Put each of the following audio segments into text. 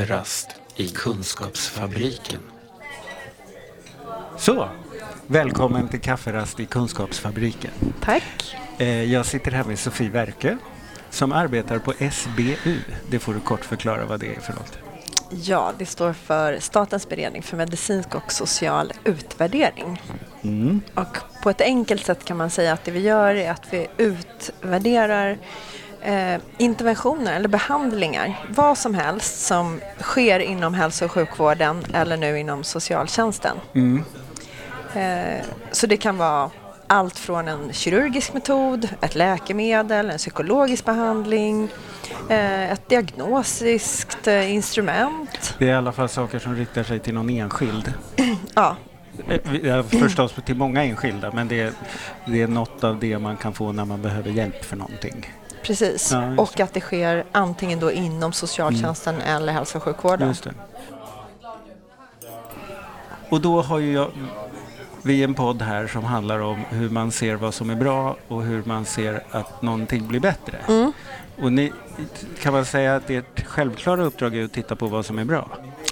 Kafferast i Kunskapsfabriken. Så, välkommen till Kafferast i Kunskapsfabriken. Tack. Eh, Jag sitter här med Sofie Werke som arbetar på SBU. Det får du kort förklara vad det är för något. Ja, det står för Statens beredning för medicinsk och social utvärdering. Mm. Och på ett enkelt sätt kan man säga att det vi gör är att vi utvärderar eh, interventioner eller behandlingar, vad som helst som sker inom hälso och sjukvården eller nu inom socialtjänsten. Mm. Eh, så det kan vara allt från en kirurgisk metod, ett läkemedel, en psykologisk behandling, eh, ett diagnostiskt eh, instrument. Det är i alla fall saker som riktar sig till någon enskild. Ja, Eh, ja, Förstås till många enskilda men det är, det är något av det man kan få när man behöver hjälp för någonting. Precis. Ja, och att det sker antingen då inom socialtjänsten eller hälso och sjukvården. Och då har ju jag, vi en podd här som handlar om hur man ser vad som är bra och hur man ser att någonting blir bättre. Mm. Och ni, kan man säga att ert självklara uppdrag är att titta på vad som är bra?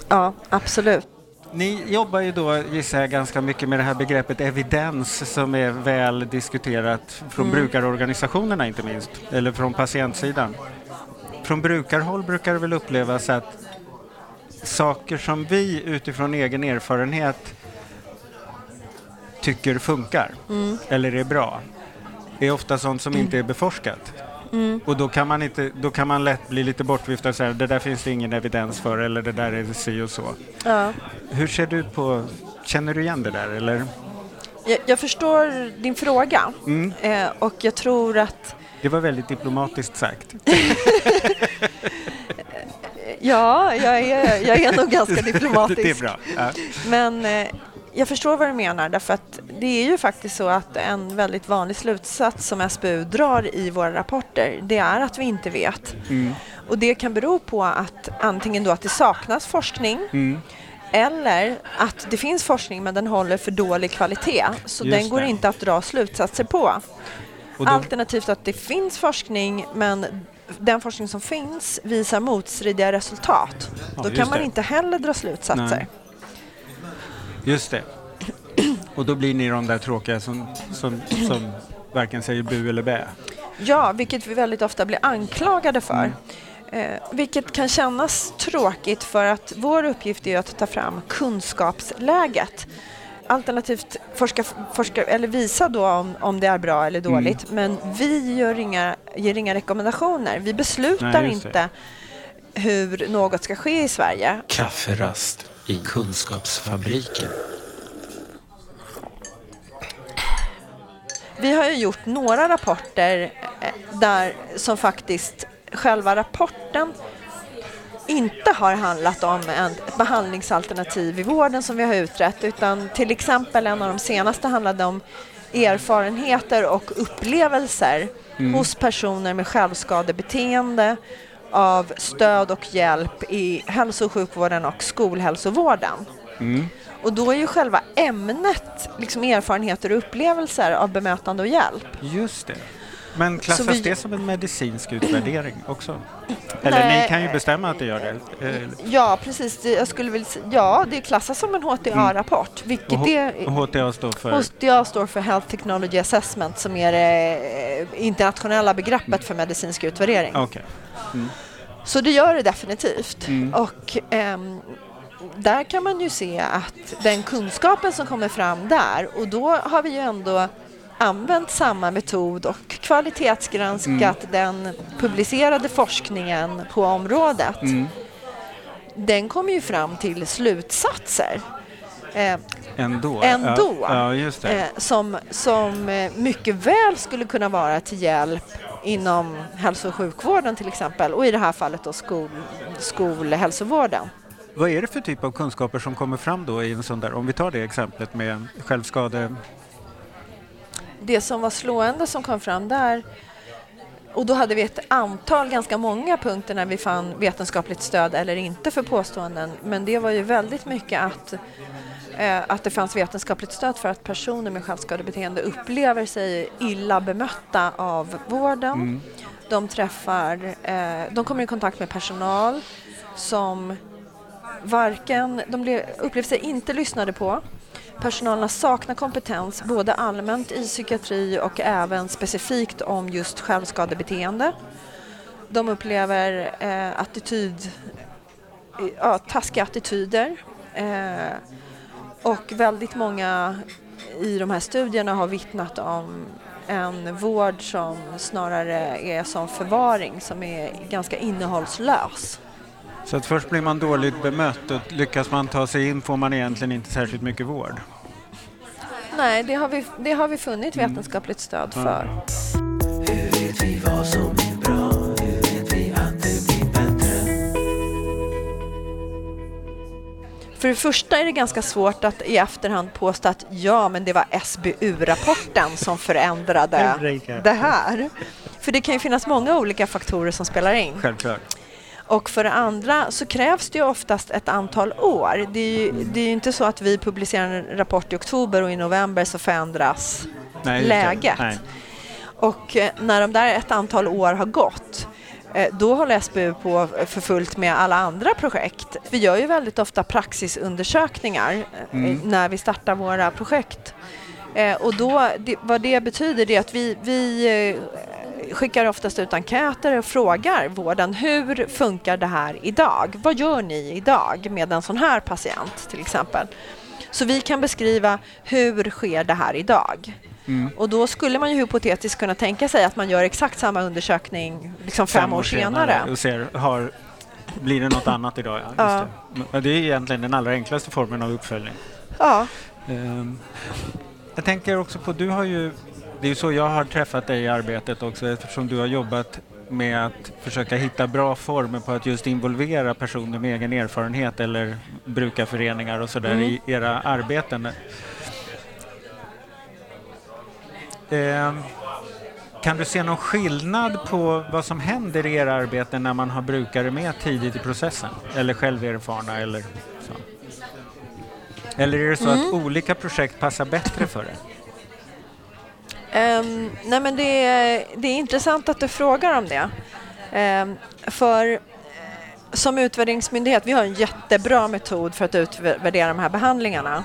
Ja, absolut. Ni jobbar ju då, gissar jag, ganska mycket med det här begreppet evidens som är väl diskuterat från Mm. brukarorganisationerna inte minst, eller från patientsidan. Från brukarhåll brukar det väl upplevas att saker som vi utifrån egen erfarenhet tycker funkar Mm. eller är bra är ofta sånt som inte är beforskat. Mm. Och då kan, man inte, då kan man lätt bli lite bortviftad och säga det där finns det ingen evidens för eller det där är si och så. Ja. Hur ser du på, känner du igen det där eller? Jag, jag förstår din fråga Mm, eh, och jag tror att det var väldigt diplomatiskt sagt. Ja, jag är, jag är nog ganska diplomatisk. det är bra. Ja. Men eh, jag förstår vad du menar därför att det är ju faktiskt så att en väldigt vanlig slutsats som SBU drar i våra rapporter det är att vi inte vet. Mm, Och det kan bero på att antingen då att det saknas forskning mm, eller att det finns forskning men den håller för dålig kvalitet så Just den går det. inte att dra slutsatser på. Alternativt att det finns forskning men den forskning som finns visar motstridiga resultat. Ja, Då kan man det. inte heller dra slutsatser. Nej. just det. Och då blir ni de där tråkiga som, som, som varken säger bu eller bä. Ja, vilket vi väldigt ofta blir anklagade för. Mm. Eh, vilket kan kännas tråkigt för att vår uppgift är att ta fram kunskapsläget. Alternativt forska, forska, eller visa då om, om det är bra eller Mm. dåligt. Men vi gör inga, ger inga rekommendationer. Vi beslutar Nej, inte hur något ska ske i Sverige. Kafferast i Kunskapsfabriken. Vi har ju gjort några rapporter eh, där som faktiskt själva rapporten inte har handlat om ett behandlingsalternativ i vården som vi har utrett utan till exempel en av de senaste handlade om erfarenheter och upplevelser hos personer med självskadebeteende av stöd och hjälp i hälso och sjukvården och skolhälsovården. Mm. Och då är ju själva ämnet liksom erfarenheter och upplevelser av bemötande och hjälp. Just det. Men klassas vi- det som en medicinsk utvärdering också? Eller Nej. ni kan ju bestämma att det gör det. Ja, precis. Jag skulle vilja ja, det klassas som en HTA-rapport, vilket och, H- HTA står för? HTA står för Health Technology Assessment som är det eh, internationella begreppet för medicinsk utvärdering. Okej. Så det gör det definitivt. Mm. Och ehm, där kan man ju se att den kunskapen som kommer fram där och då har vi ju ändå använt samma metod och kvalitetsgranskat den publicerade forskningen på området. Mm. Den kommer ju fram till slutsatser eh, Ändå? Ändå. Ja, ja eh, som, som eh, mycket väl skulle kunna vara till hjälp inom hälso och sjukvården till exempel och i det här fallet då skol, skolhälsovården. Vad är det för typ av kunskaper som kommer fram då i en sån där, om vi tar det exemplet med självskade... Det som var slående som kom fram där och då hade vi ett antal, ganska många punkter när vi fann vetenskapligt stöd eller inte för påståenden. Men det var ju väldigt mycket att, eh, att det fanns vetenskapligt stöd för att personer med självskadebeteende upplever sig illa bemötta av vården. Mm. De träffar, eh, de kommer i kontakt med personal som varken, de upplevde sig inte lyssnade på. Personalen saknar kompetens både allmänt i psykiatri och även specifikt om just självskadebeteende. De upplever eh, attityd, ja, taskiga attityder. Eh, och väldigt många i de här studierna har vittnat om en vård som snarare är som förvaring, som är ganska innehållslös. Så att först blir man dåligt bemött och lyckas man ta sig in får man egentligen inte särskilt mycket vård? Nej, det har vi, det har vi funnit mm. vetenskapligt stöd för. Blir bättre? För det första är det ganska svårt att i efterhand påstå att ja, men det var SBU-rapporten som förändrade det här. För det kan ju finnas många olika faktorer som spelar in. Självklart. Och för det andra så krävs det ju oftast ett antal år. Det är ju det är inte så att vi publicerar en rapport i oktober och i november så förändras Nej, läget. Och eh, när de där ett antal år har gått eh, då håller SBU på för fullt med alla andra projekt. Vi gör ju väldigt ofta praxisundersökningar eh, mm. när vi startar våra projekt. Och då, vad det betyder är att vi, vi skickar oftast ut enkäter och frågar vården hur funkar det här idag? Vad gör ni idag med en sån här patient till exempel? Så vi kan beskriva hur sker det här idag? Mm. Och då skulle man ju hypotetiskt kunna tänka sig att man gör exakt samma undersökning liksom fem, fem år senare. senare. Och ser, har, blir det något annat idag? Ja, ja. Det. det. är egentligen den allra enklaste formen av uppföljning. Ja. Um, jag tänker också på, du har ju det är ju så jag har träffat dig i arbetet också eftersom du har jobbat med att försöka hitta bra former på att just involvera personer med egen erfarenhet eller brukarföreningar och sådär mm. i era arbeten. Eh, kan du se någon skillnad på vad som händer i era arbeten när man har brukare med tidigt i processen? Eller själverfarna eller så? Eller är det så mm. att olika projekt passar bättre för er? Um, nej men det är, det är intressant att du frågar om det. Um, för eh, som utvärderingsmyndighet, vi har en jättebra metod för att utvärdera de här behandlingarna.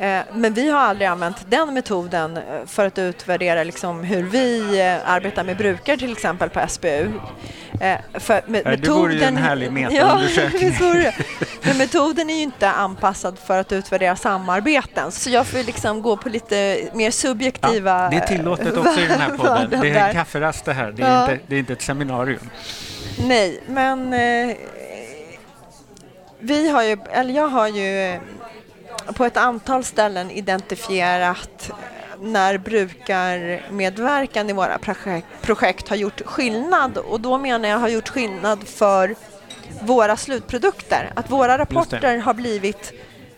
Ehm, men vi har aldrig använt den metoden eh, för att utvärdera liksom hur vi eh, arbetar med brukare till exempel på SBU. För metoden, det vore ju en härlig metaundersökning. Ja, Men metoden är ju inte anpassad för att utvärdera samarbeten så jag får liksom gå på lite mer subjektiva... Ja, det är tillåtet också i den här podden. Det är en kafferast det här, det är, ja. inte, det är inte ett seminarium. Nej, men eh, vi har ju, eller jag har ju på ett antal ställen identifierat när brukarmedverkan i våra projekt, projekt har gjort skillnad och då menar jag har gjort skillnad för våra slutprodukter. Att våra rapporter har blivit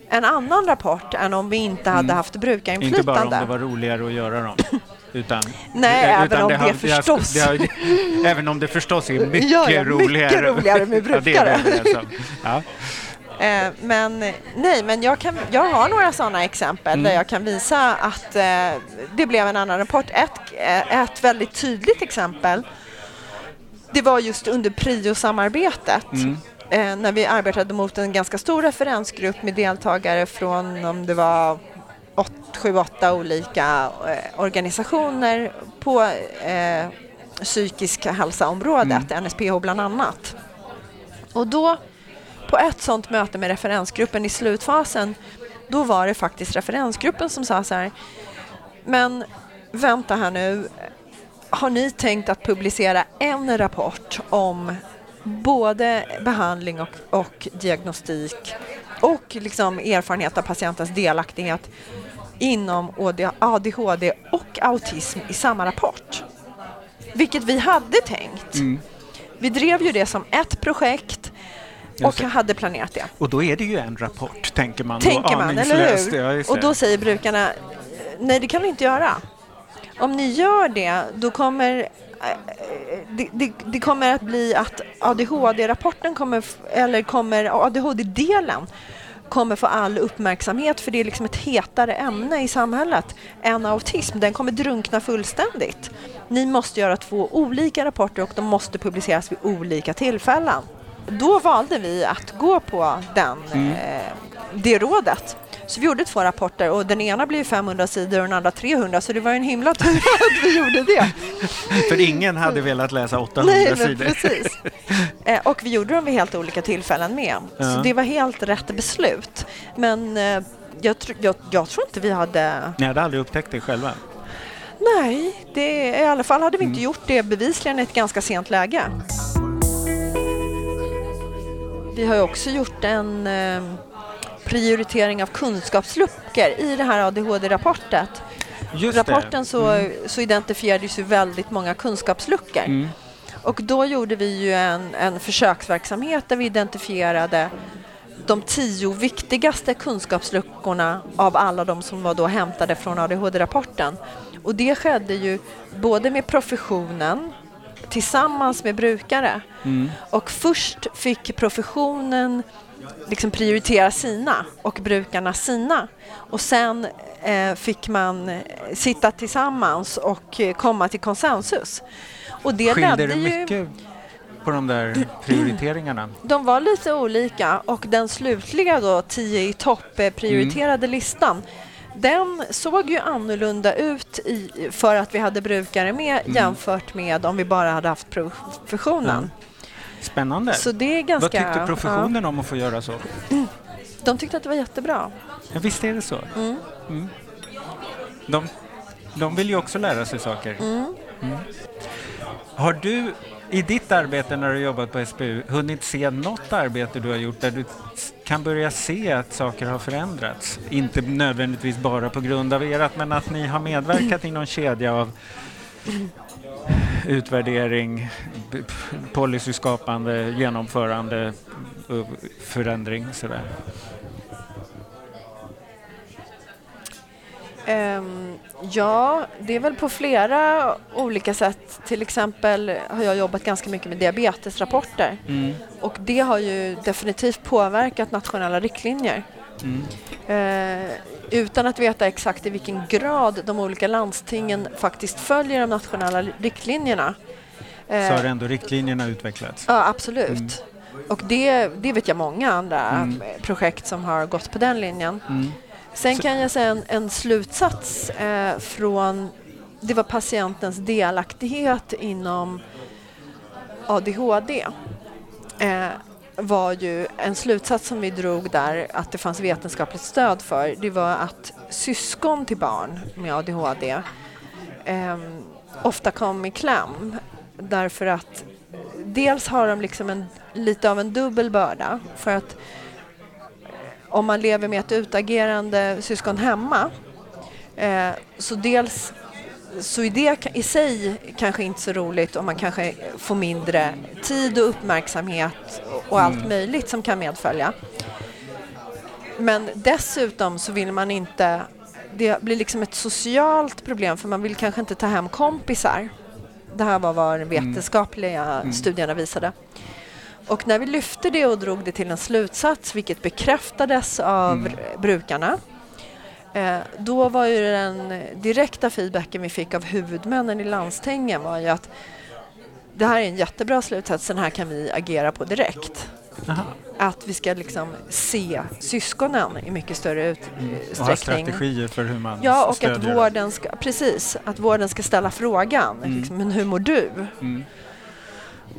en annan rapport än om vi inte hade mm. haft brukarinflytande. Inte bara om det var roligare att göra dem. Utan, Nej, utan även om det, förstås... Det det även om det förstås är mycket ja, ja, roligare. Mycket roligare med brukare. ja, Eh, men nej, men jag, kan, jag har några sådana exempel mm. där jag kan visa att eh, det blev en annan rapport. Ett, eh, ett väldigt tydligt exempel det var just under PRIO-samarbetet mm. eh, när vi arbetade mot en ganska stor referensgrupp med deltagare från om det var åt, sju, åtta olika eh, organisationer på eh, psykisk hälsa-området, mm. NSPH bland annat. Och då på ett sånt möte med referensgruppen i slutfasen, då var det faktiskt referensgruppen som sa så här, men vänta här nu, har ni tänkt att publicera en rapport om både behandling och, och diagnostik och liksom erfarenhet av patientens delaktighet inom ADHD och autism i samma rapport? Vilket vi hade tänkt. Mm. Vi drev ju det som ett projekt och hade planerat det. Och då är det ju en rapport, tänker man. Tänker man, eller hur? Och då säger brukarna, nej det kan vi inte göra. Om ni gör det, då kommer eh, det, det, det, kommer att bli att ADHD-rapporten kommer, eller kommer ADHD-delen kommer få all uppmärksamhet för det är liksom ett hetare ämne i samhället än autism. Den kommer drunkna fullständigt. Ni måste göra två olika rapporter och de måste publiceras vid olika tillfällen. Då valde vi att gå på den, Mm. eh, det rådet. Så vi gjorde två rapporter och den ena blev 500 sidor och den andra 300 så det var en himla tur att vi gjorde det. För ingen hade velat läsa 800 Nej, sidor. precis. Eh, och vi gjorde dem vid helt olika tillfällen med. Ja. Så det var helt rätt beslut. Men eh, jag, tr- jag, jag tror inte vi hade... Ni hade aldrig upptäckt det själva? Nej, det, i alla fall hade vi inte Mm. gjort det bevisligen i ett ganska sent läge. Vi har ju också gjort en eh, prioritering av kunskapsluckor i det här ADHD-rapportet. Just rapporten så, Mm. så identifierades ju väldigt många kunskapsluckor. Mm. Och då gjorde vi ju en, en försöksverksamhet där vi identifierade de tio viktigaste kunskapsluckorna av alla de som var då hämtade från ADHD-rapporten. Och det skedde ju både med professionen tillsammans med brukare. Mm. Och först fick professionen liksom prioritera sina och brukarna sina. Och sen eh, fick man eh, sitta tillsammans och eh, komma till konsensus. Och det Skilde det ju... mycket på de där prioriteringarna? De var lite olika och den slutliga då, 10 i topp eh, prioriterade listan den såg ju annorlunda ut i, för att vi hade brukare med jämfört med om vi bara hade haft professionen. Spännande. Så det är ganska... Vad tyckte professionen om att få göra så? Ja, de tyckte att det var jättebra. Ja, visst är det så? Mm. Mm. De, de vill ju också lära sig saker. Mm. Har du i ditt arbete när du jobbat på SBU hunnit se något arbete du har gjort där du kan börja se att saker har förändrats? Inte nödvändigtvis bara på grund av ert, men att ni har medverkat i någon kedja av utvärdering, policyskapande, genomförande, och förändring sådär. Ehm, ja, det är väl på flera olika sätt. Till exempel har jag jobbat ganska mycket med diabetesrapporter Mm. och det har ju definitivt påverkat nationella riktlinjer. Mm. Eh, utan att veta exakt i vilken grad de olika landstingen faktiskt följer de nationella riktlinjerna. Eh, Så har ändå riktlinjerna utvecklats. Ja, absolut. Mm. Och det, det vet jag många andra Mm. projekt som har gått på den linjen. Sen kan jag säga en, en slutsats eh, från, det var patientens delaktighet inom ADHD. Eh, var ju en slutsats som vi drog där att det fanns vetenskapligt stöd för. Det var att syskon till barn med ADHD eh, ofta kom i kläm därför att dels har de liksom en, lite av en dubbel börda för att om man lever med ett utagerande syskon hemma eh, så dels så är det i sig kanske inte så roligt om man kanske får mindre tid och uppmärksamhet och, och allt möjligt som kan medfölja. Men dessutom så vill man inte, det blir liksom ett socialt problem för man vill kanske inte ta hem kompisar. Det här var vad de vetenskapliga studierna visade. Och när vi lyfte det och drog det till en slutsats, vilket bekräftades av Mm. brukarna, eh, då var ju den direkta feedbacken vi fick av huvudmännen i landstingen var ju att det här är en jättebra slutsats, den här kan vi agera på direkt. Aha. Att vi ska liksom se syskonen i mycket större Och ha utsträckning. strategier för hur man Ja, och att vården ska, precis, att vården ska ställa frågan, Mm. liksom, men hur mår du? Mm.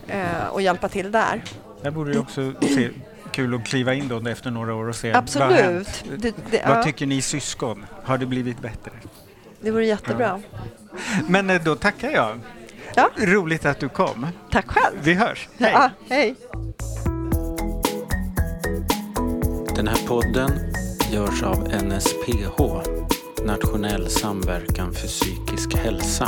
Eh, och hjälpa till där. Där borde det också se kul att kliva in då efter några år och se vad har hänt. Absolut. Det, det, Vad ja, tycker ni syskon? Har det blivit bättre? det vore jättebra. Men eh, då tackar jag. Ja. Roligt att du kom. Tack själv. Vi hörs. Hej! Ja, hej. Den här podden görs av NSPH, Nationell samverkan för psykisk hälsa.